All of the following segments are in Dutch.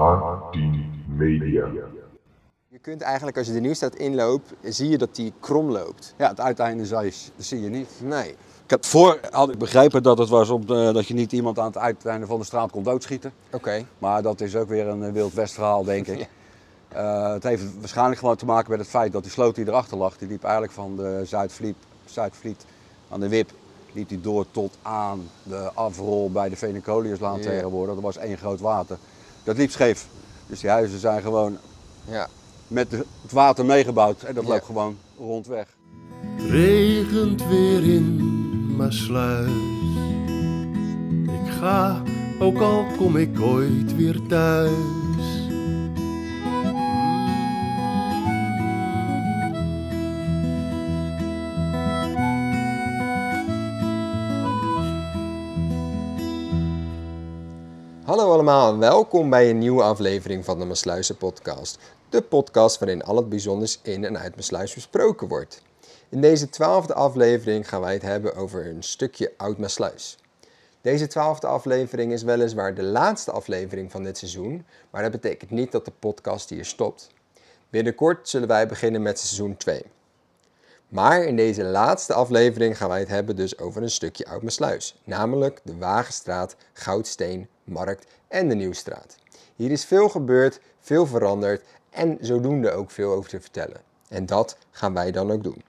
A10 Media. Je kunt eigenlijk als je de Nieuwstraat inloopt, zie je dat die krom loopt. Ja, het uiteinde zie je, dat zie je niet. Nee. Ik heb voor had ik begrepen dat het was op de, dat je niet iemand aan het uiteinde van de straat kon doodschieten. Oké. Maar dat is ook weer een eh, Wild West verhaal, denk ik. Ja. Eh, het heeft waarschijnlijk gewoon te maken met het feit dat die sloot die erachter lag, die liep eigenlijk van de Zuidvliet, Zuidvliet aan de Wip, liep die door tot aan de afrol bij de Venecoliuslaan Ja. tegenwoordig. Dat was één groot water. Dat liep scheef. Dus die huizen zijn gewoon Ja. met het water meegebouwd en dat Ja. loopt gewoon rondweg. regent weer in Maasluis. Ik ga, ook al kom ik ooit weer thuis. Hallo allemaal en welkom bij een nieuwe aflevering van de Maasluizen podcast. De podcast waarin al het bijzonders in en uit Maasluis besproken wordt. In deze twaalfde aflevering gaan wij het hebben over een stukje oud Maasluis. Deze twaalfde aflevering is weliswaar de laatste aflevering van dit seizoen, maar dat betekent niet dat de podcast hier stopt. Binnenkort zullen wij beginnen met seizoen 2. Maar in deze laatste aflevering gaan wij het hebben dus over een stukje Oud-Mersluis. Namelijk de Wagenstraat, Goudsteen, Markt en de Nieuwstraat. Hier is veel gebeurd, veel veranderd en zodoende ook veel over te vertellen. En dat gaan wij dan ook doen.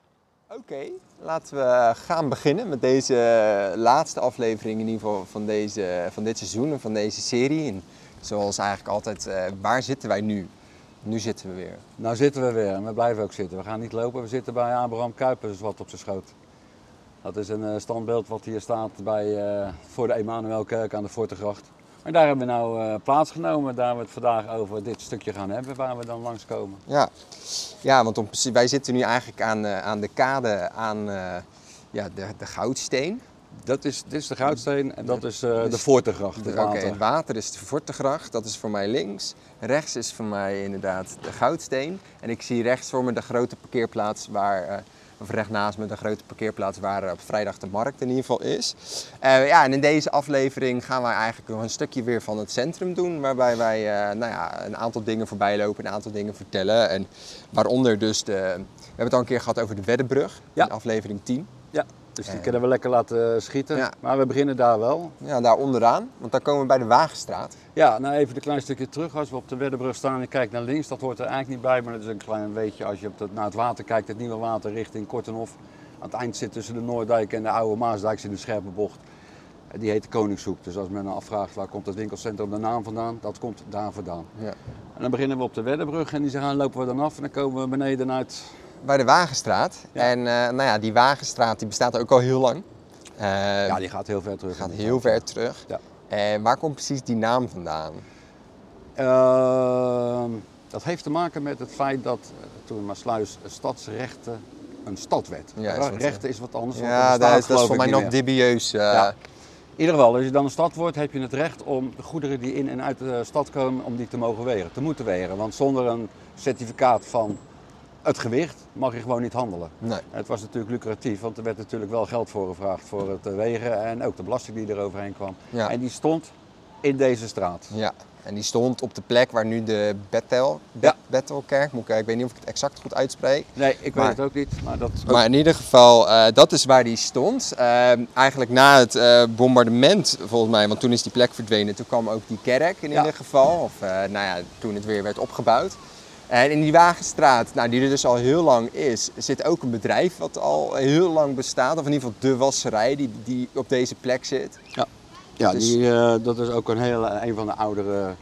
Oké, laten we gaan beginnen met deze laatste aflevering in ieder geval van, deze, van dit seizoen en van deze serie. En zoals eigenlijk altijd, eh, waar zitten wij nu? Nu zitten we weer. Nou zitten we weer en we blijven ook zitten. We gaan niet lopen, we zitten bij Abraham Kuipers wat op zijn schoot. Dat is een eh, standbeeld wat hier staat bij, eh, voor de Emanuelkerk aan de Fortegracht. Maar daar hebben we nou eh, plaatsgenomen, daar we het vandaag over dit stukje gaan hebben, waar we dan langskomen. Ja, ja want om, wij zitten nu eigenlijk aan, eh, aan de kade aan eh, ja, de, de Goudsteen. Dat is, dit is de Goudsteen en dat is eh, de Fortegracht, De- het Oké, water. het water is de Vortegracht, dat is voor mij links. Rechts is voor mij inderdaad de Goudsteen. En ik zie rechts voor me de grote parkeerplaats waar, eh, of recht naast me de grote parkeerplaats waar eh, op vrijdag de markt in ieder geval is. Eh, ja, en in deze aflevering gaan wij eigenlijk nog een stukje weer van het centrum doen. Waarbij wij eh, nou ja, een aantal dingen voorbij lopen, een aantal dingen vertellen. En waaronder dus de, we hebben het al een keer gehad over de Weddenbrug Ja. in aflevering 10. Ja, dus die kunnen we lekker laten schieten. Ja. Maar we beginnen daar wel. Ja, daar onderaan, want dan komen we bij de Wagenstraat. Ja, nou even een klein stukje terug. Als we op de Weddenbrug staan en kijkt naar links, dat hoort er eigenlijk niet bij. Maar dat is een klein weetje als je op het, naar het water kijkt, het nieuwe water richting Kortenhof. Aan het eind zit tussen de Noorddijk en de Oude Maasdijk zit een scherpe bocht. Eh, Die heet de Koningshoek. Dus als men dan afvraagt waar komt het winkelcentrum de naam vandaan, dat komt daar vandaan. Ja. En dan beginnen we op de Weddenbrug en die zeggen, lopen we dan af en dan komen we beneden uit. Bij de Wagenstraat. Ja. En eh, nou ja, die Wagenstraat die bestaat ook al heel lang. Eh, Ja, die gaat heel ver terug. gaat heel ver terug. Ja. En waar komt precies die naam vandaan? Ehm, dat heeft te maken met het feit dat eh, toen Maasluis stadsrechten een stad werd. Ja, eh, rechten is wat anders. Ja, dat is, voor mij nog dubieus. eh. In ieder geval, als je dan een stad wordt, heb je het recht om de goederen die in en uit de stad komen, om die te mogen wegen, te moeten wegen. Want zonder een certificaat van het gewicht mag je gewoon niet handelen. Nee. Het was natuurlijk lucratief, want er werd natuurlijk wel geld voor gevraagd voor het eh, wegen en ook de belasting die er overheen kwam. Ja. En die stond in deze straat. Ja. En die stond op de plek waar nu de Bethel, Ja. Bethelkerk, moet ik, ik weet niet of ik het exact goed uitspreek. Nee, ik Maar- weet het ook niet, maar dat... Maar in ieder geval, eh, dat is waar die stond. Eh, eigenlijk na het eh, bombardement, volgens mij, want toen is die plek verdwenen. Toen kwam ook die kerk in Ja. ieder geval. Of nou ja, toen het weer werd opgebouwd. En in die Wagenstraat, nou, die er dus al heel lang is, zit ook een bedrijf wat al heel lang bestaat. Of in ieder geval de wasserij die, die op deze plek zit. Ja, Dus- die, eh, dat is ook een, hele, een van de oudere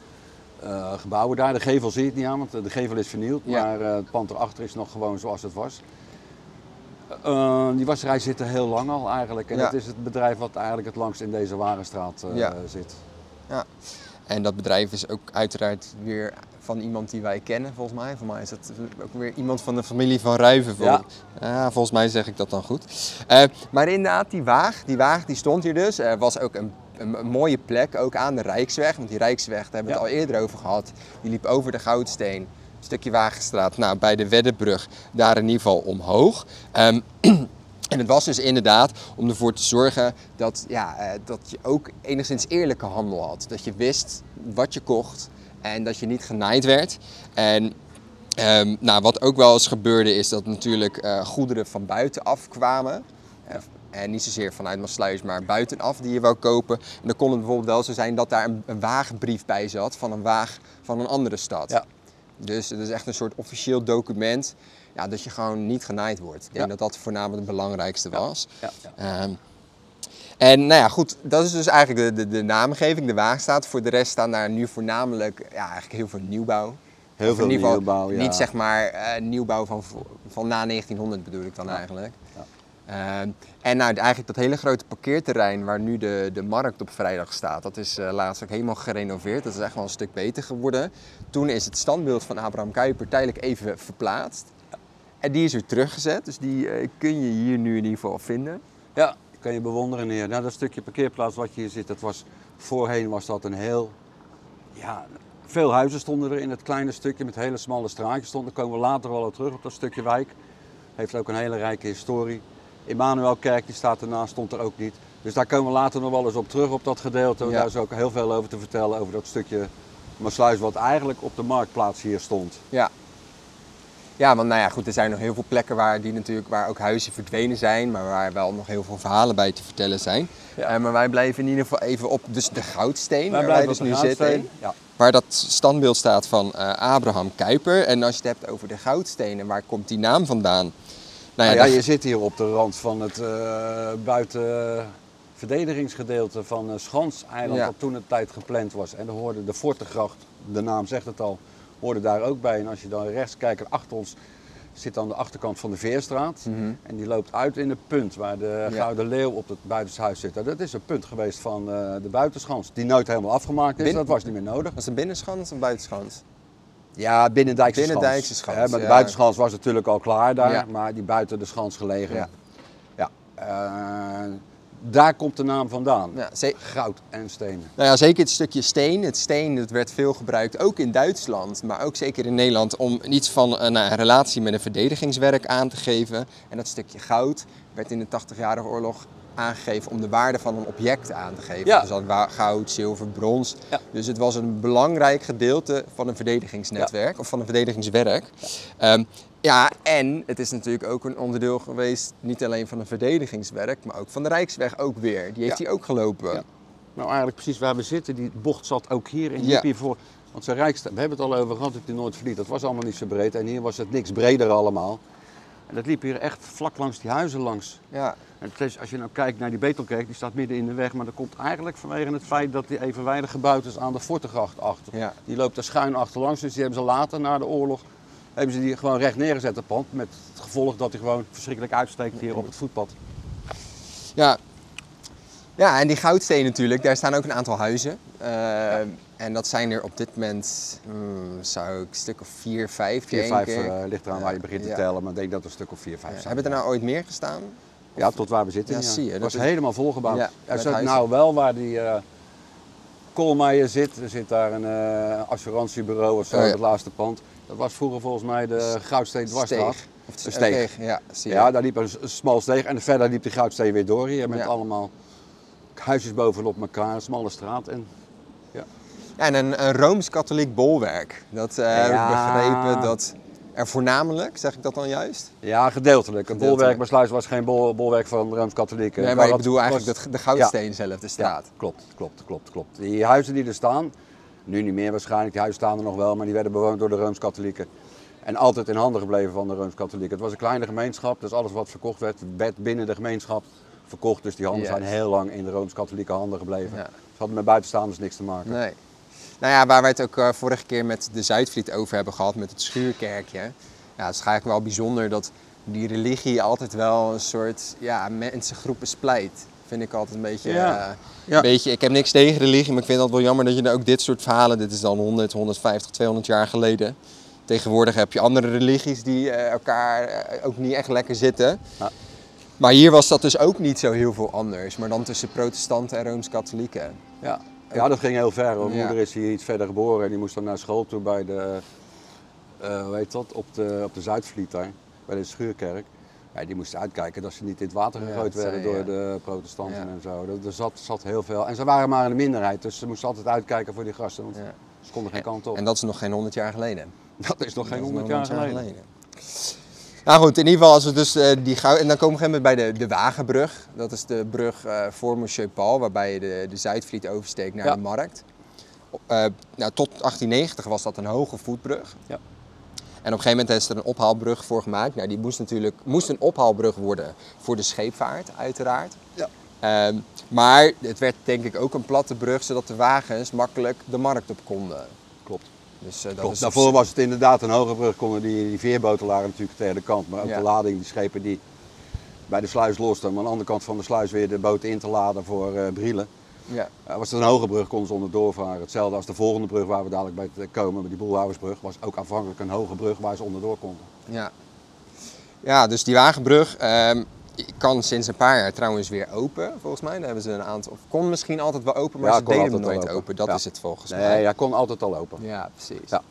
eh, gebouwen daar. De gevel zie je het niet aan, want de gevel is vernield. Ja. Maar eh, het pand erachter is nog gewoon zoals het was. Eh, die wasserij zit er heel lang al eigenlijk. En Ja. het is het bedrijf wat eigenlijk het langst in deze Warenstraat eh, Ja. zit. En dat bedrijf is ook uiteraard weer van iemand die wij kennen, volgens mij. Volgens mij is dat ook weer iemand van de familie van Ruiven. Ja. Ja, volgens mij zeg ik dat dan goed. Eh, maar inderdaad, die waag, die waag die stond hier dus. Er was ook een, een, een mooie plek, ook aan de Rijksweg. Want die Rijksweg, daar hebben we het al eerder over gehad. Die liep over de Goudsteen. Een stukje Wagenstraat, nou, bij de Weddenbrug, daar in ieder geval omhoog. Ehm, En het was dus inderdaad om ervoor te zorgen dat, ja, eh, dat je ook enigszins eerlijke handel had. Dat je wist wat je kocht En dat je niet genaaid werd. En ehm, nou, wat ook wel eens gebeurde is dat natuurlijk eh, goederen van buitenaf kwamen. Eh, en niet zozeer vanuit Maasluis, maar buitenaf die je wou kopen. En dan kon het bijvoorbeeld wel zo zijn dat daar een, een wagenbrief bij zat van een waag van een andere stad. Ja. Dus het is echt een soort officieel document ja, dat je gewoon niet genaaid wordt. Ik denk Ja. dat dat voornamelijk het belangrijkste was. Ja, ja. Ehm, en nou ja, goed, dat is dus eigenlijk de, de, de naamgeving, de waagstaat. Voor de rest staan daar nu voornamelijk ja, eigenlijk heel veel nieuwbouw. Heel Of veel in ieder geval nieuwbouw, ja. Niet zeg maar eh, nieuwbouw van, van na 1900 bedoel ik dan Ja. eigenlijk. Ja. Ehm, en nou, eigenlijk dat hele grote parkeerterrein waar nu de, de markt op vrijdag staat, dat is eh, laatst ook helemaal gerenoveerd. Dat is echt wel een stuk beter geworden. Toen is het standbeeld van Abraham Kuyper tijdelijk even verplaatst. En die is weer teruggezet, dus die eh, kun je hier nu in ieder geval vinden. Ja, kan je bewonderen hier. Nou, dat stukje parkeerplaats wat je hier ziet, dat was, voorheen was dat een heel... Ja, veel huizen stonden er in het kleine stukje met hele smalle straatjes. Stonden. Daar komen we later wel op terug op dat stukje wijk. Heeft ook een hele rijke historie. Immanuelkerk, die staat ernaast, stond er ook niet. Dus daar komen we later nog wel eens op terug op dat gedeelte. Ja. Daar is ook heel veel over te vertellen, over dat stukje Maasluis wat eigenlijk op de marktplaats hier stond. Ja. Ja, want nou ja, goed, er zijn nog heel veel plekken waar, die natuurlijk, waar ook huizen verdwenen zijn, maar waar wel nog heel veel verhalen bij te vertellen zijn. Ja. Eh, maar wij blijven in ieder geval even op dus de Goudsteen, waar wij blijven dus nu zitten. Ja. Waar dat standbeeld staat van eh, Abraham Kuyper. En als je het hebt over de Goudsteen en waar komt die naam vandaan? Nou Nou ja, ja, je zit hier op de rand van het eh buiten verdedigingsgedeelte van eh Schans-eiland, Ja. dat toen een tijd gepland was. En daar hoorde de Fortegracht, de naam zegt het al, hoorde daar ook bij. En als je dan rechts kijkt, achter ons zit aan de achterkant van de Veerstraat. Mhm. En die loopt uit in het punt waar de Ja. Gouden Leeuw op het buitenshuis zit. Dat is een punt geweest van eh, de buitenschans, die nooit helemaal afgemaakt is. Binnen- Dat was niet meer nodig. Was het een binnenschans of buitenschans? Ja, binnendijkse schans. Binnendijkse schans, maar de ja. buitenschans was natuurlijk al klaar daar, maar die buiten de schans gelegen. Ja. Ja. Eh, daar komt de naam vandaan. Ja, Goud en stenen. Nou ja, zeker het stukje steen. Het steen dat werd veel gebruikt, ook in Duitsland, maar ook zeker in Nederland, om iets van een, nou, een relatie met een verdedigingswerk aan te geven. En dat stukje goud werd in de 80-jarige oorlog aangegeven om de waarde van een object aan te geven. Ja. Dus dat goud, zilver, brons. Ja. Dus het was een belangrijk gedeelte van een verdedigingsnetwerk of van een verdedigingswerk. Ehm, ja, en het is natuurlijk ook een onderdeel geweest, niet alleen van een verdedigingswerk, maar ook van de Rijksweg ook weer. Die heeft Ja. hij ook gelopen. Ja. Nou, eigenlijk precies waar we zitten. Die bocht zat ook hier en liep hiervoor. Want zijn rijkste, we hebben het al over gehad de Noordvliet. Dat was allemaal niet zo breed. En hier was het niks breder allemaal. En dat liep hier echt vlak langs die huizen langs. Ja. En het is, als je nou kijkt naar die Betelkerk, die staat midden in de weg. Maar dat komt eigenlijk vanwege het feit dat die evenwijdig gebouwd is aan de Fortegracht achter. Ja. Die loopt er schuin achterlangs. Dus die hebben ze later, na de oorlog, hebben ze die gewoon recht neergezet, het pand. Met het gevolg dat hij gewoon verschrikkelijk uitsteekt hier op het voetpad. Ja. ja, en die goudsteen natuurlijk, daar staan ook een aantal huizen. Eh, En dat zijn er op dit moment, hmm, zou ik een stuk of vier, vijf 4, denken. 5 uh, ligt eraan waar je begint te tellen. Maar ik denk dat er een stuk of 4, 5 Ja, zijn. Hebben er nou ooit meer gestaan? Ja, tot waar we zitten. Ja, zie je, Het dat was is- helemaal volgebouwd. Ja, zo- huizen. nou, wel waar die Koolmeijer zit. Er zit daar een eh, assurantiebureau of zo Oh, ja. het laatste pand. Dat was vroeger volgens mij de Goudsteen dwarsstraat. Of Een steeg. Ja, zie je. Ja, daar liep een, een smal steeg en verder liep die Goudsteen weer door hier met Ja. allemaal huisjes bovenop elkaar, een smalle straat. En Ja, en een, een Rooms-Katholiek bolwerk. Dat eh, heb ik begrepen dat er voornamelijk, zeg ik dat dan juist? ja, gedeeltelijk. Het Gedeeltelijk. bolwerk bij Sluis was geen bol, bolwerk van de Rooms-Katholieken. Nee, maar ik bedoel eigenlijk was- dat, de Goudsteen zelf, de straat. Ja, klopt, klopt, klopt, klopt. Die huizen die er staan, nu niet meer waarschijnlijk, die huizen staan er nog wel, maar die werden bewoond door de Rooms-Katholieken. En altijd in handen gebleven van de Rooms-Katholieken. Het was een kleine gemeenschap, dus alles wat verkocht werd, werd binnen de gemeenschap verkocht. Dus die handen zijn heel lang in de Rooms-Katholieke handen gebleven. Ja. Ze hadden met buitenstaanders niks te maken. Nee. Nou ja, waar wij het ook eh, vorige keer met de Zuidvliet over hebben gehad, met het schuurkerkje. Ja, het is eigenlijk wel bijzonder dat die religie altijd wel een soort ja, mensengroepen splijt. Vind ik altijd een beetje, Ja. eh, Ja. beetje... Ik heb niks tegen religie, maar ik vind het wel jammer dat je er ook dit soort verhalen... Dit is dan 100, 150, 200 jaar geleden. Tegenwoordig heb je andere religies die eh, elkaar eh, ook niet echt lekker zitten. Ja. Maar hier was dat dus ook niet zo heel veel anders. Maar dan tussen protestanten en Rooms-Katholieken. Ja. ja, dat ging heel ver. Mijn moeder is hier iets verder geboren en die moest dan naar school toe bij de, eh hoe heet dat, op de, op de Zuidvliet daar, bij de schuurkerk. Ja, die moesten uitkijken dat ze niet in het water gegooid werden zei door de protestanten en zo. Dat- Er zat, zat heel veel. En ze waren maar in de minderheid, dus ze moesten altijd uitkijken voor die gasten. Want. Ze konden geen kant op. En dat is nog geen 100 jaar geleden. dat is nog geen Dat is 100 nog jaar geleden. Nou goed, in ieder geval als we dus eh, die goud... En dan komen we op een bij de, de Wagenbrug. Dat is de brug eh, voor Monsieur Paul, waarbij je de, de Zuidvliet oversteekt naar Ja. de markt. Eh, nou, tot 1890 was dat een hoge voetbrug. Ja. En op een gegeven moment is er een ophaalbrug voor gemaakt. Nou, die moest natuurlijk moest een ophaalbrug worden voor de scheepvaart, uiteraard. Ja. Ehm, maar het werd denk ik ook een platte brug, zodat de wagens makkelijk de markt op konden. Klopt. Dus, eh, dat Klopt. is Daarvoor was het inderdaad een hoge brug, konden die, die veerboten lagen natuurlijk tegen de kant. Maar ook Ja. de lading, die schepen die bij de sluis losten, om aan de andere kant van de sluis weer de boot in te laden voor eh Brielen. Ja. Eh, was het een hoge brug, konden ze onderdoor varen. Hetzelfde als de volgende brug waar we dadelijk bij komen, met die Boelhouwersbrug, was ook aanvankelijk een hoge brug waar ze onderdoor konden. Ja. ja, dus die Wagenbrug ehm, kan sinds een paar jaar trouwens weer open, volgens mij. Daar hebben ze een aantal, of kon misschien altijd wel open, maar Ja, ze deden hem nooit open. open. Dat Ja. is het volgens Nee, mij. hij kon altijd al open. Ja, precies. Ja.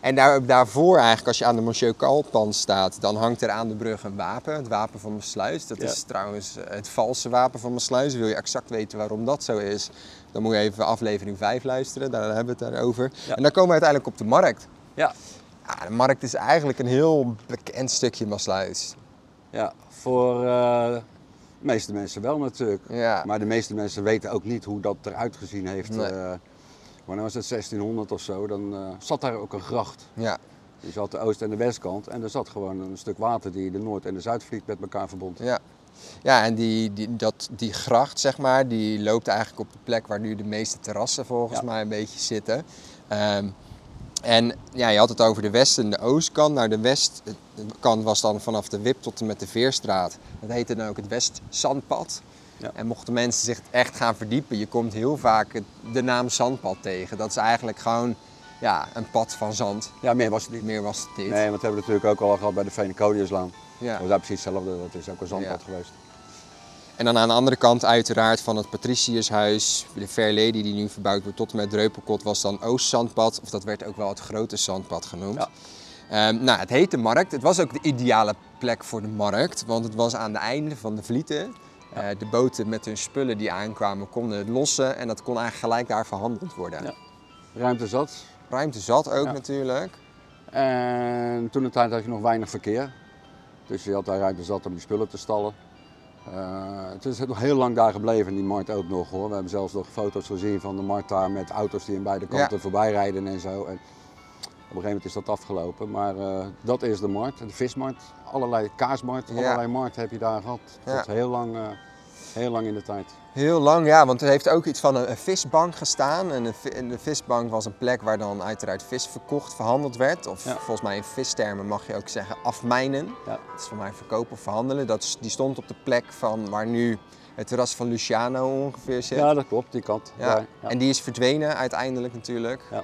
En daar, daarvoor eigenlijk, als je aan de Monsieur Calpand staat, dan hangt er aan de brug een wapen, het wapen van Besluis. Dat Ja. is trouwens eh, het valse wapen van Besluis. Wil je exact weten waarom dat zo is, dan moet je even aflevering 5 luisteren, daar hebben we het daarover. Ja. En dan komen we uiteindelijk op de markt. Ja. Ja, de markt is eigenlijk een heel bekend stukje Maasluis. Ja, voor eh, de meeste mensen wel natuurlijk. Ja. Maar de meeste mensen weten ook niet hoe dat eruit gezien heeft. Nee. Wanneer was het 1600 of zo, dan eh, zat daar ook een gracht. Ja, Je zat de oost- en de westkant en er zat gewoon een stuk water die de Noord- en de Zuidvliet met elkaar verbond. ja. Ja, en die, die, dat, die gracht, zeg maar, die loopt eigenlijk op de plek waar nu de meeste terrassen volgens Ja. mij een beetje zitten. Ehm, en ja, je had het over de west- en de oostkant. Nou, de westkant was dan vanaf de Wip tot en met de Veerstraat. Dat heette dan ook het Westzandpad. Ja. En mochten mensen zich echt gaan verdiepen, je komt heel vaak het- de naam Zandpad tegen. Dat is eigenlijk gewoon ja, een pad van zand. Ja, meer was het niet. Meer was het dit. Nee, want dat hebben we natuurlijk ook al gehad bij de Veneconiuslaan. Ja. Dat was daar precies hetzelfde, dat is ook een zandpad Ja. geweest. En dan aan de andere kant uiteraard van het Patriciushuis, de Fair Lady die nu verbouwd wordt tot en met Dreupelkot was dan Oostzandpad. Of dat werd ook wel het Grote Zandpad genoemd. Ja. Ehm, nou, het heette Markt. Het was ook de ideale plek voor de markt, want het was aan de einde van de Vlieten. Eh, de boten met hun spullen die aankwamen konden het lossen en dat kon eigenlijk gelijk daar verhandeld worden. Ja. Ruimte zat. Ruimte zat ook Ja. natuurlijk. En toen de tijd had je nog weinig verkeer. Dus je had daar ruimte zat om die spullen te stallen. Eh, het is nog heel lang daar gebleven, die markt ook nog hoor. We hebben zelfs nog foto's gezien van de markt daar met auto's die aan beide kanten Ja. voorbij rijden en zo. En op een gegeven moment is dat afgelopen. Maar eh, dat is de markt, de vismarkt. Allerlei kaasmarkt, Ja. allerlei markten heb je daar gehad. Ja. Dat is heel lang, eh, heel lang in de tijd. Heel lang, ja, want er heeft ook iets van een, een visbank gestaan. En, een en de visbank was een plek waar dan uiteraard vis verkocht, verhandeld werd. Of Ja. volgens mij in vistermen mag je ook zeggen afmijnen. Ja. Dat is voor mij verkopen of verhandelen. Dat, die stond op de plek van waar nu het terras van Luciano ongeveer zit. Ja, dat klopt, die kant. Ja. daar, ja. En die is verdwenen uiteindelijk natuurlijk. Ja,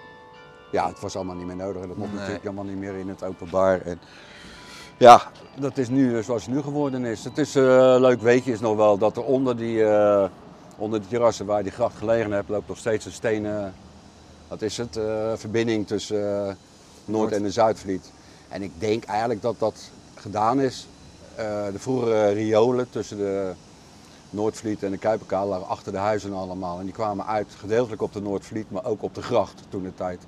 het was allemaal niet meer nodig en dat mocht Nee. natuurlijk allemaal niet meer in het openbaar. En ja, dat is nu zoals het nu geworden is. Het is eh leuk weetje is nog wel dat er onder die, eh, onder die terrassen waar die gracht gelegen heeft, loopt nog steeds een stenen, wat is het, eh, verbinding tussen eh, Noord en de Zuidvliet. En ik denk eigenlijk dat dat gedaan is. De vroegere riolen tussen de Noordvliet en de Kuiperkaal lagen achter de huizen allemaal. En die kwamen uit gedeeltelijk op de Noordvliet, maar ook op de gracht toen de tijd.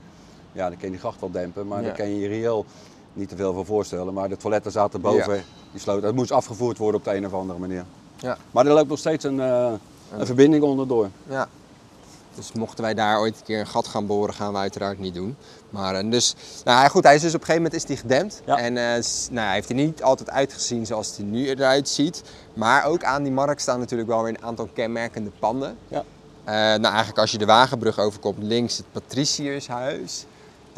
Ja, dan kun je die gracht wel dempen, maar dan kan je je riool niet te veel van voorstellen. Maar de toiletten zaten boven die sloot. Het moest afgevoerd worden op de een of andere manier. Ja. Maar er loopt nog steeds een, eh, een verbinding onderdoor. Ja. Dus mochten wij daar ooit een keer een gat gaan boren, gaan we uiteraard niet doen. Maar eh, dus, nou ja, goed, hij is dus op een gegeven moment is hij gedempt. Ja. En eh, nou, hij heeft er niet altijd uitgezien zoals hij nu eruit ziet. Maar ook aan die markt staan natuurlijk wel weer een aantal kenmerkende panden. Ja. Nou, eigenlijk als je de Wagenbrug overkomt, links het Patriciushuis.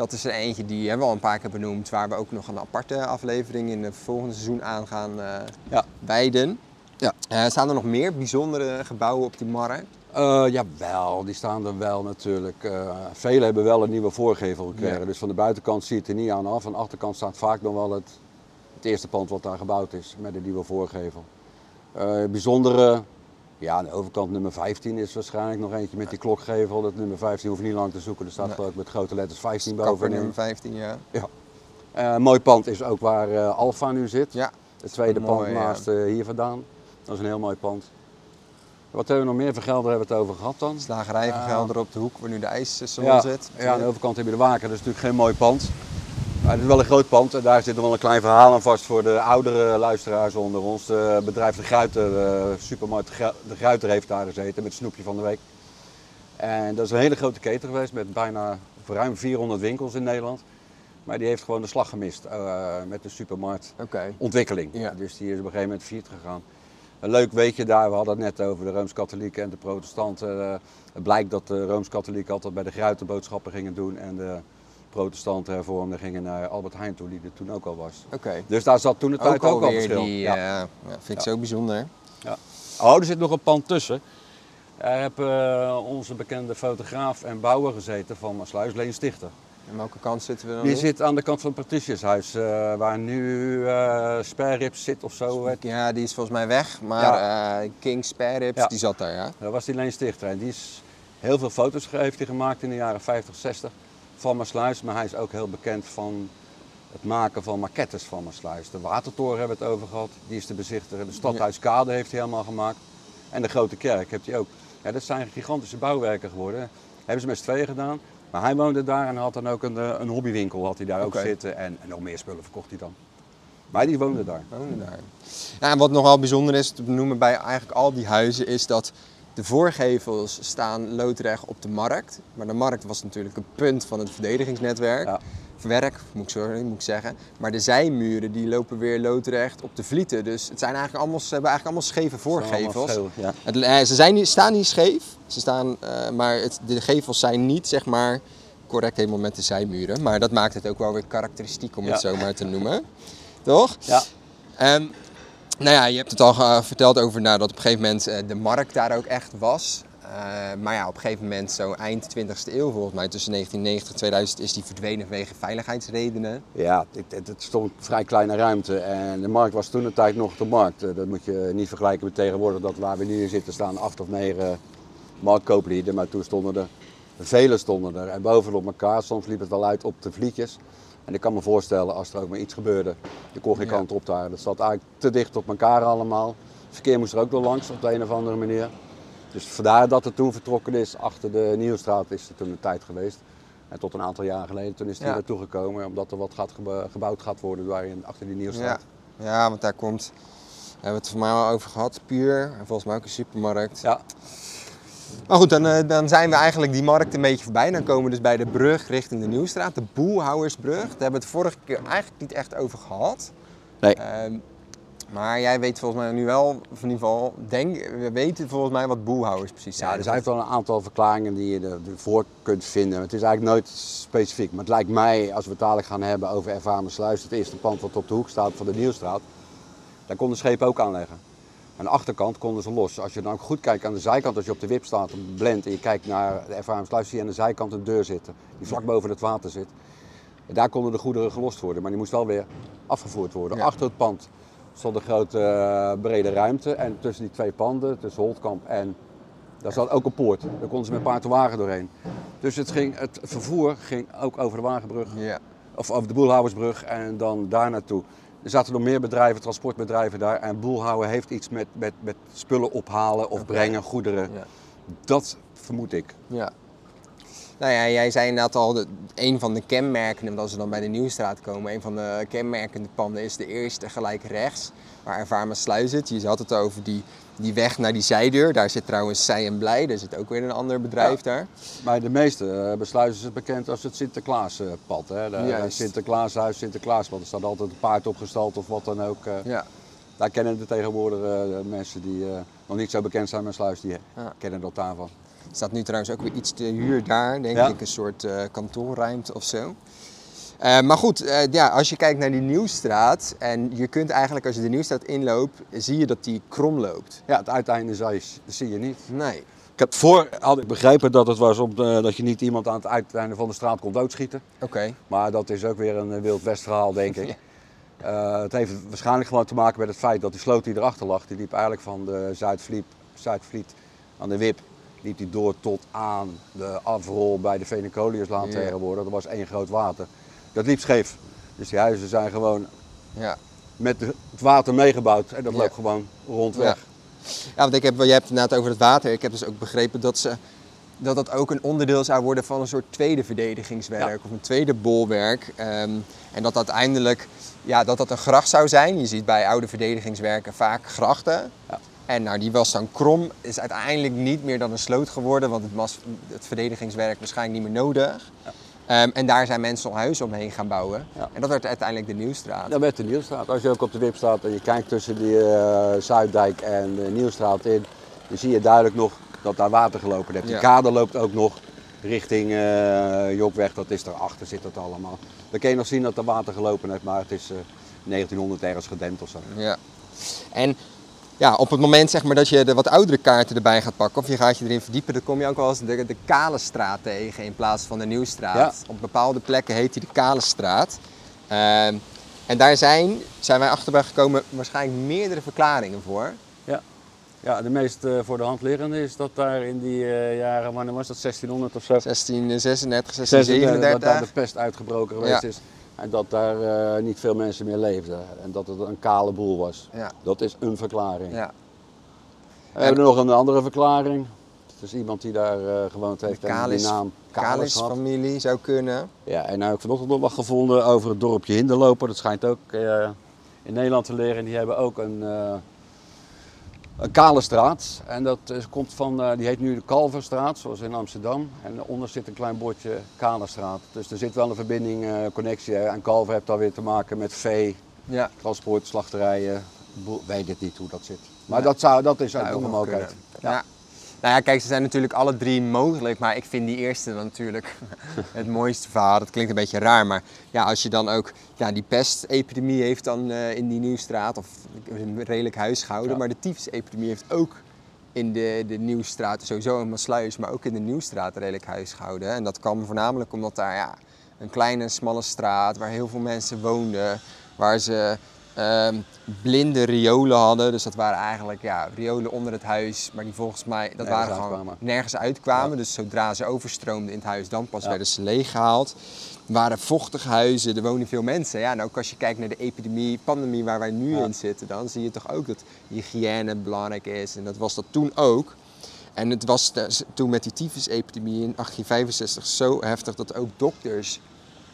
Dat is er eentje die hebben we al een paar keer benoemd, waar we ook nog een aparte aflevering in het volgende seizoen aan gaan eh Ja. wijden. Ja. Eh, staan er nog meer bijzondere gebouwen op die markt? Eh jawel, die staan er wel natuurlijk. Eh velen hebben wel een nieuwe voorgevel gekregen. Ja. Dus van de buitenkant zie je het er niet aan af. Aan de achterkant staat vaak nog wel het, het eerste pand wat daar gebouwd is met een nieuwe voorgevel. Bijzondere, ja, aan de overkant nummer 15 is waarschijnlijk nog eentje met die klokgevel. Dat nummer 15 hoef je niet lang te zoeken. Er staat Nee. ik met grote letters 15 Kapper bovenin. nummer 15, ja. Ja. Eh, mooi pand is ook waar eh Alfa nu zit. Ja, Het tweede Mooi, pand naast eh, hier vandaan. Dat is een heel mooi pand. Wat hebben we nog meer voor gelden hebben we het over gehad dan? Slagerij van Ja. Gelder op de hoek waar nu de ijssalon Ja, zit. ja, aan de overkant heb je de Waker. Dat is natuurlijk geen mooi pand. Maar het is wel een groot pand en daar zit nog wel een klein verhaal aan vast voor de oudere luisteraars onder ons. Het bedrijf De Gruiter, de supermarkt De Gru- De Gruiter heeft daar gezeten met snoepje van de week. En dat is een hele grote keten geweest met bijna ruim 400 winkels in Nederland. Maar die heeft gewoon de slag gemist eh, met de supermarktontwikkeling. Oké. Ja. Dus die is op een gegeven moment failliet gegaan. Een leuk weetje daar, we hadden het net over de Rooms-Katholieken en de protestanten. Eh, het blijkt dat de Rooms-Katholieken altijd bij de Gruiten boodschappen gingen doen en de protestanten hervormden gingen naar Albert Heijn toe, die er toen ook al was. Oké. Dus daar zat toen de tijd Ook ook, al verschil. die, ja. eh, ja, vind ik Ja. zo bijzonder. Oh, er zit nog een pand tussen. Daar heb eh, onze bekende fotograaf en bouwer gezeten van Maasluis, Leen Stichter. En welke kant zitten we dan Die zit aan de kant van het Patriciushuis, eh, waar nu eh Sperrips zit of zo. Ja, die is volgens mij weg, maar King Ja. die zat daar, ja. Dat was die Leen Stichter. En die is heel veel foto's heeft hij gemaakt in de jaren 50, 60 van Maasluis. Maar hij is ook heel bekend van het maken van maquettes van Maasluis. De Watertoren hebben we het over gehad, die is te bezichtigen. De Stadhuiskade heeft hij helemaal gemaakt. En de Grote Kerk heeft hij ook. Ja, dat zijn gigantische bouwwerken geworden. Hebben ze met z'n tweeën gedaan. Maar hij woonde daar en had dan ook een, eh, een hobbywinkel had hij daar ook zitten. En, en nog meer spullen verkocht hij dan. Maar die woonde daar. Wonen daar. Ja, en wat nogal bijzonder is te benoemen bij eigenlijk al die huizen is dat de voorgevels staan loodrecht op de markt. Maar de markt was natuurlijk een punt van het verdedigingsnetwerk. Ja. Werk, moet ik, sorry, moet ik zeggen. Maar de zijmuren die lopen weer loodrecht op de vlieten. Dus het zijn eigenlijk allemaal, ze hebben eigenlijk allemaal scheve voorgevels. Allemaal Ja. Het, eh, ze zijn staan niet scheef, ze staan, eh, maar het, de gevels zijn niet zeg maar, correct helemaal met de zijmuren. Maar dat maakt het ook wel weer karakteristiek om het zo maar te noemen. Toch? ja. Ehm, nou ja, je hebt het al eh, verteld over nou, dat op een gegeven moment eh, de markt daar ook echt was. Eh, maar ja, op een gegeven moment, zo eind 20e eeuw volgens mij, tussen 1990 en 2000, is die verdwenen vanwege veiligheidsredenen. Ja, het, het, stond vrij kleine ruimte en de markt was toen de tijd nog de markt. Dat moet je niet vergelijken met tegenwoordig, dat waar we nu in zitten staan acht of negen marktkooplieden. Maar toen stonden er, vele stonden er en bovenop elkaar. Soms liep het wel uit op de vlietjes. En ik kan me voorstellen als er ook maar iets gebeurde, je kon geen Ja. kant op daar. Dat zat eigenlijk te dicht op elkaar allemaal. Het verkeer moest er ook door langs op de een of andere manier. Dus vandaar dat het toen vertrokken is. Achter de Nieuwstraat is er toen een tijd geweest. En tot een aantal jaar geleden, toen is die Ja. naartoe gekomen. Omdat er wat gaat gebouwd gaat worden daar achter die Nieuwstraat. Ja. ja, want daar komt, we hebben het voor mij al over gehad, Puur. En volgens mij ook een supermarkt. Ja. Maar goed, dan, eh, dan zijn we eigenlijk die markt een beetje voorbij. Dan komen we dus bij de brug richting de Nieuwstraat, de Boelhouwersbrug. Daar hebben we het vorige keer eigenlijk niet echt over gehad. Nee. Ehm, maar jij weet volgens mij nu wel, of in ieder geval, denk, we weten volgens mij wat boelhouwers precies zijn. Ja, er zijn wel een aantal verklaringen die je er- ervoor kunt vinden. Het is eigenlijk nooit specifiek. Maar het lijkt mij, als we het dadelijk gaan hebben over Ervaren Sluis, het eerste pand wat op de hoek staat van de Nieuwstraat, daar konden schepen ook aanleggen. Aan de achterkant konden ze los. Als je dan ook goed kijkt aan de zijkant, als je op de wip staat, een blend en je kijkt naar de Ervaren Sluis, zie je aan de zijkant een deur zitten, die vlak boven het water zit. En daar konden de goederen gelost worden, maar die moest wel weer afgevoerd worden. Ja. Achter het pand stond een grote eh, brede ruimte en tussen die twee panden, tussen Holtkamp en daar zat ook een poort. Daar konden ze met paard en wagen doorheen. Dus het, ging, het vervoer ging ook over de Wagenbrug, Ja. of over de Boelhouwersbrug en dan daar naartoe. Er zaten nog meer bedrijven, transportbedrijven daar. En Boelhouwen heeft iets met, met, met spullen ophalen of brengen, goederen. Ja. Dat vermoed ik. Ja. Nou ja, jij zei inderdaad al, de, een van de kenmerken, omdat als we dan bij de Nieuwstraat komen, een van de kenmerkende panden is de eerste gelijk rechts, waar Sluis zit. Je had het over die, die weg naar die zijdeur. Daar zit trouwens Zij en Blij, daar zit ook weer een ander bedrijf Ja. daar. Bij de meeste eh, besluiten is het bekend als het Sinterklaaspad. hè. De- Juist. Sinterklaashuis, Sinterklaaspad. Er staat altijd een paard opgestald of wat dan ook. eh. Ja. Daar kennen de tegenwoordig eh, mensen die nog niet zo bekend zijn met Sluis, die Ja. kennen dat daarvan. Er staat nu trouwens ook weer iets te huur daar, denk Ja. ik, een soort kantoorruimte of zo. Eh, maar goed, eh, ja, als je kijkt naar die Nieuwstraat en je kunt eigenlijk als je de Nieuwstraat inloopt, zie je dat die krom loopt. Ja, het uiteinde zie je, zie je niet. Nee. Ik heb voor had ik begrepen dat het was om, eh, dat je niet iemand aan het uiteinde van de straat kon doodschieten. Oké. Maar dat is ook weer een Wild West verhaal, denk ik. Ja. Het heeft waarschijnlijk gewoon te maken met het feit dat die sloot die erachter lag, die liep eigenlijk van de Zuidvliet, Zuidvliet aan de Wip, liep die door tot aan de afrol bij de Venecoliuslaan Ja. tegenwoordig. Dat was één groot water. Dat liep scheef. Dus die huizen zijn gewoon Ja. met het water meegebouwd en dat Ja. loopt gewoon rondweg. Ja, want ik heb, je hebt het net over het water. Ik heb dus ook begrepen dat ze dat dat ook een onderdeel zou worden van een soort tweede verdedigingswerk of een tweede bolwerk. Ehm, en dat uiteindelijk ja, dat dat een gracht zou zijn. Je ziet bij oude verdedigingswerken vaak grachten. Ja. En nou, die was dan krom, is uiteindelijk niet meer dan een sloot geworden, want het, was, het verdedigingswerk waarschijnlijk niet meer nodig. Ja. Ehm, en daar zijn mensen nog huizen omheen gaan bouwen. Ja. En dat werd uiteindelijk de Nieuwstraat. Dat werd de Nieuwstraat. Als je ook op de Wip staat en je kijkt tussen die eh, Zuiddijk en de Nieuwstraat in, dan zie je duidelijk nog dat daar water gelopen heeft. Die Ja. kade loopt ook nog richting eh Jokweg, dat is daarachter zit dat allemaal. Dan kun je nog zien dat er water gelopen heeft, maar het is eh 1900 ergens gedempt of zo. Ja. En ja, op het moment zeg maar, dat je de wat oudere kaarten erbij gaat pakken of je gaat je erin verdiepen, dan kom je ook wel eens de, de Kale straat tegen in plaats van de Nieuwstraat. Op bepaalde plekken heet die de Kale straat. Ehm, en daar zijn, zijn wij achterbij gekomen, waarschijnlijk meerdere verklaringen voor. Ja, ja de meest eh, voor de hand liggende is dat daar in die eh, jaren, wanneer was dat, 1600 of zo? 1636, dat 1637. daar de pest uitgebroken geweest Ja. is. En dat daar eh, niet veel mensen meer leefden. En dat het een kale boel was. Ja. Dat is een verklaring. Ja. We hebben nog een andere verklaring. Het is iemand die daar eh, gewoond heeft en Kalis, die naam Kalis had. familie zou kunnen. Ja, en nou heb ik vanochtend nog wat gevonden over het dorpje Hinderloper. Dat schijnt ook eh, in Nederland te leren. Die hebben ook een, een kale straat. En dat is, komt van, eh, die heet nu de Kalverstraat, zoals in Amsterdam. En daaronder zit een klein bordje Kale straat. Dus er zit wel een verbinding, eh, connectie. hè. En Kalver heeft dan weer te maken met vee, Ja. transport, slachterijen. Weet het niet hoe dat zit. Maar dat, zou, dat is nog mogelijkheid. Ja. Nou ja, kijk, ze zijn natuurlijk alle drie mogelijk, maar ik vind die eerste dan natuurlijk het mooiste verhaal. Dat klinkt een beetje raar, maar ja, als je dan ook ja, die pestepidemie heeft dan eh, in die Nieuwstraat, of een redelijk huishouden, Ja. maar de tyfusepidemie heeft ook in de, de Nieuwstraat, sowieso in Maasluis, maar ook in de Nieuwstraat redelijk huishouden. En dat kwam voornamelijk omdat daar ja, een kleine, smalle straat, waar heel veel mensen woonden, waar ze ehm, blinde riolen hadden. Dus dat waren eigenlijk ja, riolen onder het huis, maar die volgens mij dat Nergens waren gewoon uitkwamen. nergens uitkwamen. Ja. Dus zodra ze overstroomden in het huis, dan pas Ja. werden ze leeggehaald. Er waren vochtige huizen, er wonen veel mensen. Ja, en ook als je kijkt naar de epidemie, pandemie waar wij nu Ja. in zitten, dan zie je toch ook dat hygiëne belangrijk is. En dat was dat toen ook. En het was toen met die tyfusepidemie in 1865 zo heftig dat ook dokters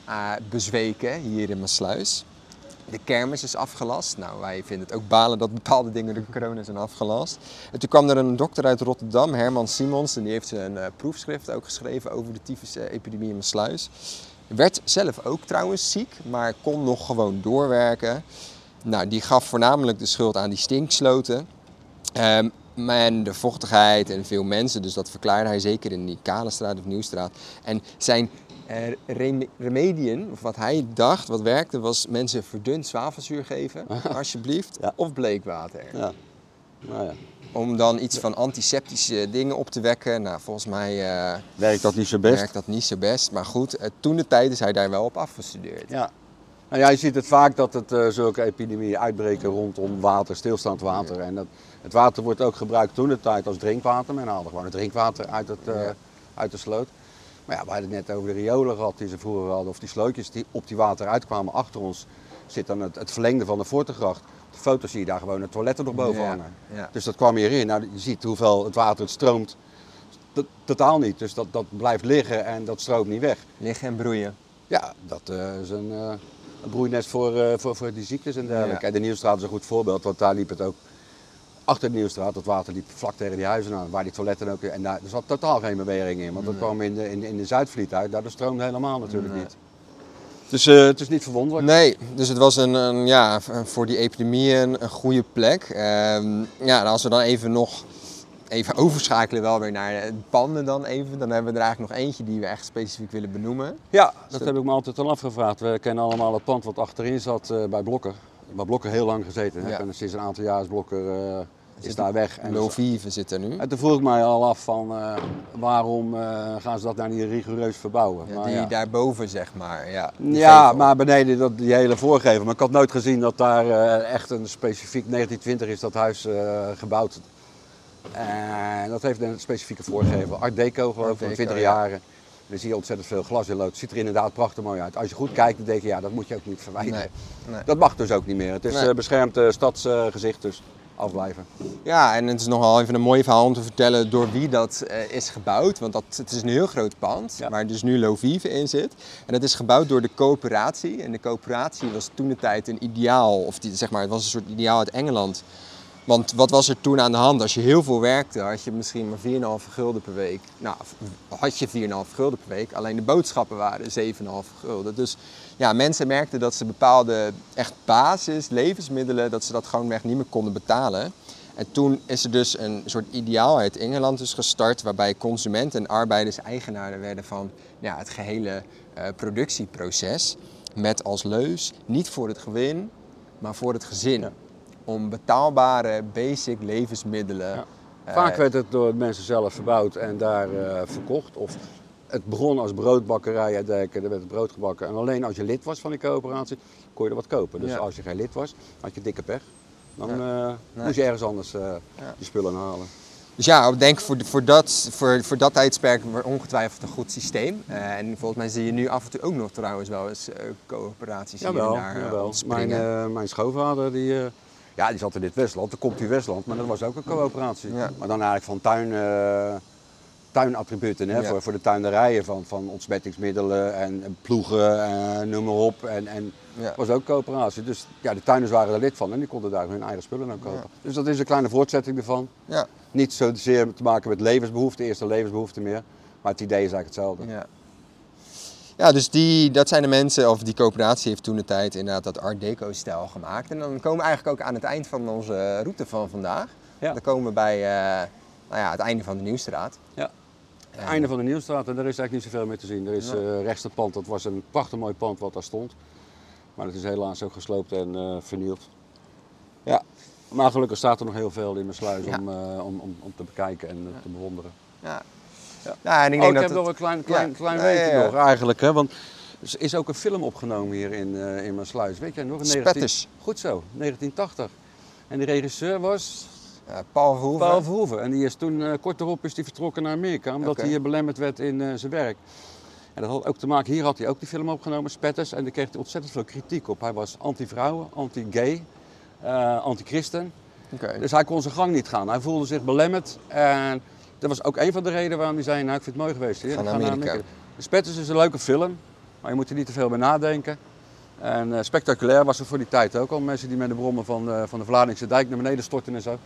eh, bezweken hier in Maasluis. De kermis is afgelast. Nou, wij vinden het ook balen dat bepaalde dingen door corona zijn afgelast. En toen kwam er een dokter uit Rotterdam, Herman Simons, en die heeft een eh, proefschrift ook geschreven over de tyfusepidemie in Maasluis. Werd zelf ook trouwens ziek, maar kon nog gewoon doorwerken. Nou, die gaf voornamelijk de schuld aan die stinksloten. Ehm, en de vochtigheid en veel mensen, dus dat verklaarde hij zeker in die Kalenstraat of Nieuwstraat. En zijn eh, rem- remediën, of wat hij dacht, wat werkte, was mensen verdund zwavelzuur geven, alsjeblieft, Ja. of bleekwater. Ja. Nou ja. Om dan iets van antiseptische dingen op te wekken. Nou, volgens mij eh, Werkt dat niet zo best? werkt dat niet zo best. Maar goed, eh, toen de tijd is hij daar wel op afgestudeerd. Ja. Nou ja, je ziet het vaak dat het, zulke epidemieën uitbreken rondom water, stilstaand water. En dat, het water wordt ook gebruikt toen de tijd als drinkwater. Men haalde gewoon het drinkwater uit, het, uit de sloot. Maar ja, we hadden het net over de riolen gehad die ze vroeger hadden. Of die slootjes die op die water uitkwamen. Achter ons zit dan het, het verlengde van de Fortegracht. Op de foto zie je daar gewoon het toiletten nog boven Ja, hangen. ja. Dus dat kwam hierin. Nou, je ziet hoeveel het water het stroomt. T- Totaal niet. Dus dat, dat blijft liggen en dat stroomt niet weg. Liggen en broeien. Ja, dat eh, is een, eh, een broeinest voor, eh, voor, voor die ziektes en dergelijke. Ja. En de Nieuwstraat is een goed voorbeeld, want daar liep het ook achter de Nieuwstraat. Dat water liep vlak tegen die huizen aan, waar die toiletten ook... En daar er zat totaal geen beweging in, want dat kwam in de, in, in de Zuidvliet uit. Daar stroomde helemaal natuurlijk Nee. niet. Dus eh, het is niet verwonderlijk. Nee, dus het was een, een ja, voor die epidemie een, een goede plek. Ehm, ja, als we dan even nog even overschakelen wel weer naar de panden dan even, dan hebben we er eigenlijk nog eentje die we echt specifiek willen benoemen. Ja, dat heb ik me altijd al afgevraagd. We kennen allemaal het pand wat achterin zat eh, bij Blokker. Waar Blokker heel lang gezeten. Ja. En sinds een aantal jaar is Blokker eh, is daar weg. En Lovive zit er nu. En toen vroeg ik mij al af van eh, waarom eh, gaan ze dat nou niet rigoureus verbouwen. Ja, Maar die ja. daarboven zeg maar. Ja, Ja, gevel. maar beneden dat, die hele voorgevel. Maar ik had nooit gezien dat daar eh, echt een specifiek 1920 is dat huis gebouwd. En dat heeft een specifieke voorgevel. Art Deco geloof ik, van Deco, 20 ja. jaren. Dan zie je ontzettend veel glas in lood. Ziet er inderdaad prachtig mooi uit. Als je goed kijkt, dan denk je, ja, dat moet je ook niet verwijderen. Nee, nee. Dat mag dus ook niet meer. Het is Nee. beschermd stadsgezicht, dus afblijven. Ja, en het is nogal even een mooi verhaal om te vertellen door wie dat eh, is gebouwd. Want dat, het is een heel groot pand, Ja. waar dus nu Lovive in zit. En dat is gebouwd door de coöperatie. En de coöperatie was toen de tijd een ideaal, of die, zeg maar, het was een soort ideaal uit Engeland. Want wat was er toen aan de hand? Als je heel veel werkte, had je misschien maar 4,5 gulden per week. Nou, had je 4,5 gulden per week. Alleen de boodschappen waren 7,5 gulden. Dus ja, mensen merkten dat ze bepaalde echt basis levensmiddelen, dat ze dat gewoon echt niet meer konden betalen. En toen is er dus een soort ideaal uit Engeland dus gestart, waarbij consumenten en arbeiders eigenaren werden van ja, het gehele eh, productieproces. Met als leus niet voor het gewin, maar voor het gezin. Ja. Om betaalbare basic levensmiddelen. Ja. eh, Vaak werd het door mensen zelf verbouwd en daar eh, verkocht. Of het begon als broodbakkerij uit Dijken, er werd het brood gebakken. En alleen als je lid was van die coöperatie, kon je er wat kopen. Dus Ja. als je geen lid was, had je dikke pech. Dan eh, Nee. moest je ergens anders eh Ja. je spullen halen. Dus ja, ik denk voor, voor, dat, voor, voor dat tijdsperk ongetwijfeld een goed systeem. Eh, en volgens mij zie je nu af en toe ook nog trouwens wel eens coöperaties Jawel, daar eh, jawel. Mijn, mijn schoonvader, die, ja, die zat in dit Westland, de komt u Westland, maar dat was ook een coöperatie. Ja. Maar dan eigenlijk van tuin, tuinattributen, hè, Ja. voor, voor de tuinderijen, van, van ontsmettingsmiddelen en, en ploegen, en noem maar op. En, en Ja. was ook coöperatie. Dus ja, de tuinders waren er lid van en die konden daar hun eigen spullen aan kopen. Dus dat is een kleine voortzetting ervan. Ja, Niet zozeer te maken met levensbehoeften, eerste levensbehoeften meer. Maar het idee is eigenlijk hetzelfde. ja. ja, dus die, dat zijn de mensen, of die coöperatie heeft toen de tijd inderdaad dat Art Deco-stijl gemaakt. En dan komen we eigenlijk ook aan het eind van onze route van vandaag. Ja. Dan komen we bij eh, nou ja, het einde van de Nieuwstraat. Ja. En- Einde van de Nieuwstraat en daar is eigenlijk niet zoveel meer te zien. Er is Ja. eh rechts het pand, dat was een prachtig mooi pand wat daar stond. Maar het is helaas ook gesloopt en eh, vernield. Ja, maar gelukkig staat er nog heel veel in mijn sluis Ja. om, eh, om, om, om te bekijken en eh, te bewonderen. Ja. Ja. Ja, en ik denk oh, ik dat heb het- nog een klein, klein, klein weetje nog eigenlijk. Hè? Want er is ook een film opgenomen hier in, eh, in mijn sluis. Weet jij nog? In 19... Spetters. Goed zo, 1980. En de regisseur was Paul Verhoeven. Paul Verhoeven. En die is toen, eh, kort erop is hij vertrokken naar Amerika, omdat hij hier belemmerd werd in eh, zijn werk. En dat had ook te maken, hier had hij ook die film opgenomen, Spetters, en daar kreeg hij ontzettend veel kritiek op. Hij was anti-vrouwen, anti-gay, eh, anti-christen. Dus hij kon zijn gang niet gaan. Hij voelde zich belemmerd. En dat was ook een van de redenen waarom hij zei, nou ik vind het mooi geweest hier. Naar Amerika. Spetters is een leuke film, maar je moet er niet te veel bij nadenken. En eh, spectaculair was het voor die tijd ook al. Mensen die met de brommen van, eh, van de Vlaardingse dijk naar beneden stortten en zo.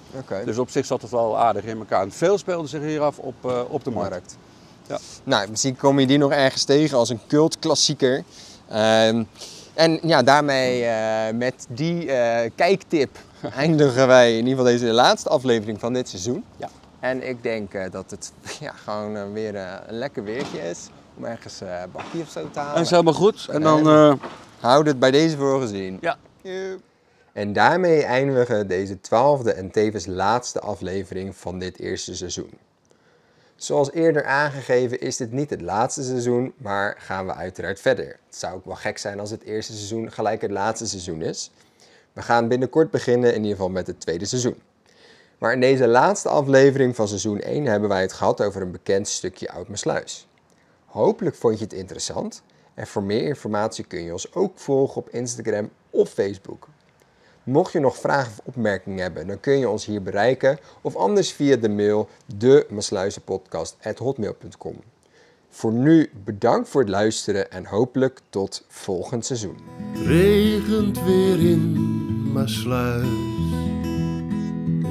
Dus op zich zat het wel aardig in elkaar. En veel speelde zich hier af op, eh, op de markt. markt. Ja. Nou, misschien kom je die nog ergens tegen als een cultklassieker. Ehm, en ja, daarmee met die kijktip eindigen wij in ieder geval deze laatste aflevering van dit seizoen. Ja. En ik denk dat het ja, gewoon weer een lekker weertje is om ergens eh bakkie of zo te halen. En is helemaal goed. En dan... Houd het bij deze voor gezien. ja. En daarmee eindigen we deze twaalfde en tevens laatste aflevering van dit eerste seizoen. Zoals eerder aangegeven is dit niet het laatste seizoen, maar gaan we uiteraard verder. Het zou ook wel gek zijn als het eerste seizoen gelijk het laatste seizoen is. We gaan binnenkort beginnen in ieder geval met het tweede seizoen. Maar in deze laatste aflevering van seizoen 1 hebben wij het gehad over een bekend stukje Oud-Mersluis. Hopelijk vond je het interessant en voor meer informatie kun je ons ook volgen op Instagram of Facebook. Mocht je nog vragen of opmerkingen hebben, dan kun je ons hier bereiken of anders via de mail de Voor nu bedankt voor het luisteren en hopelijk tot volgend seizoen. regent weer in mijn sluis.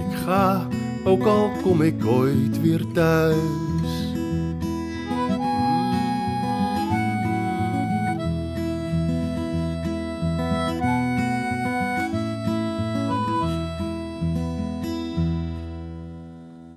Ik ga, ook al kom ik ooit weer thuis.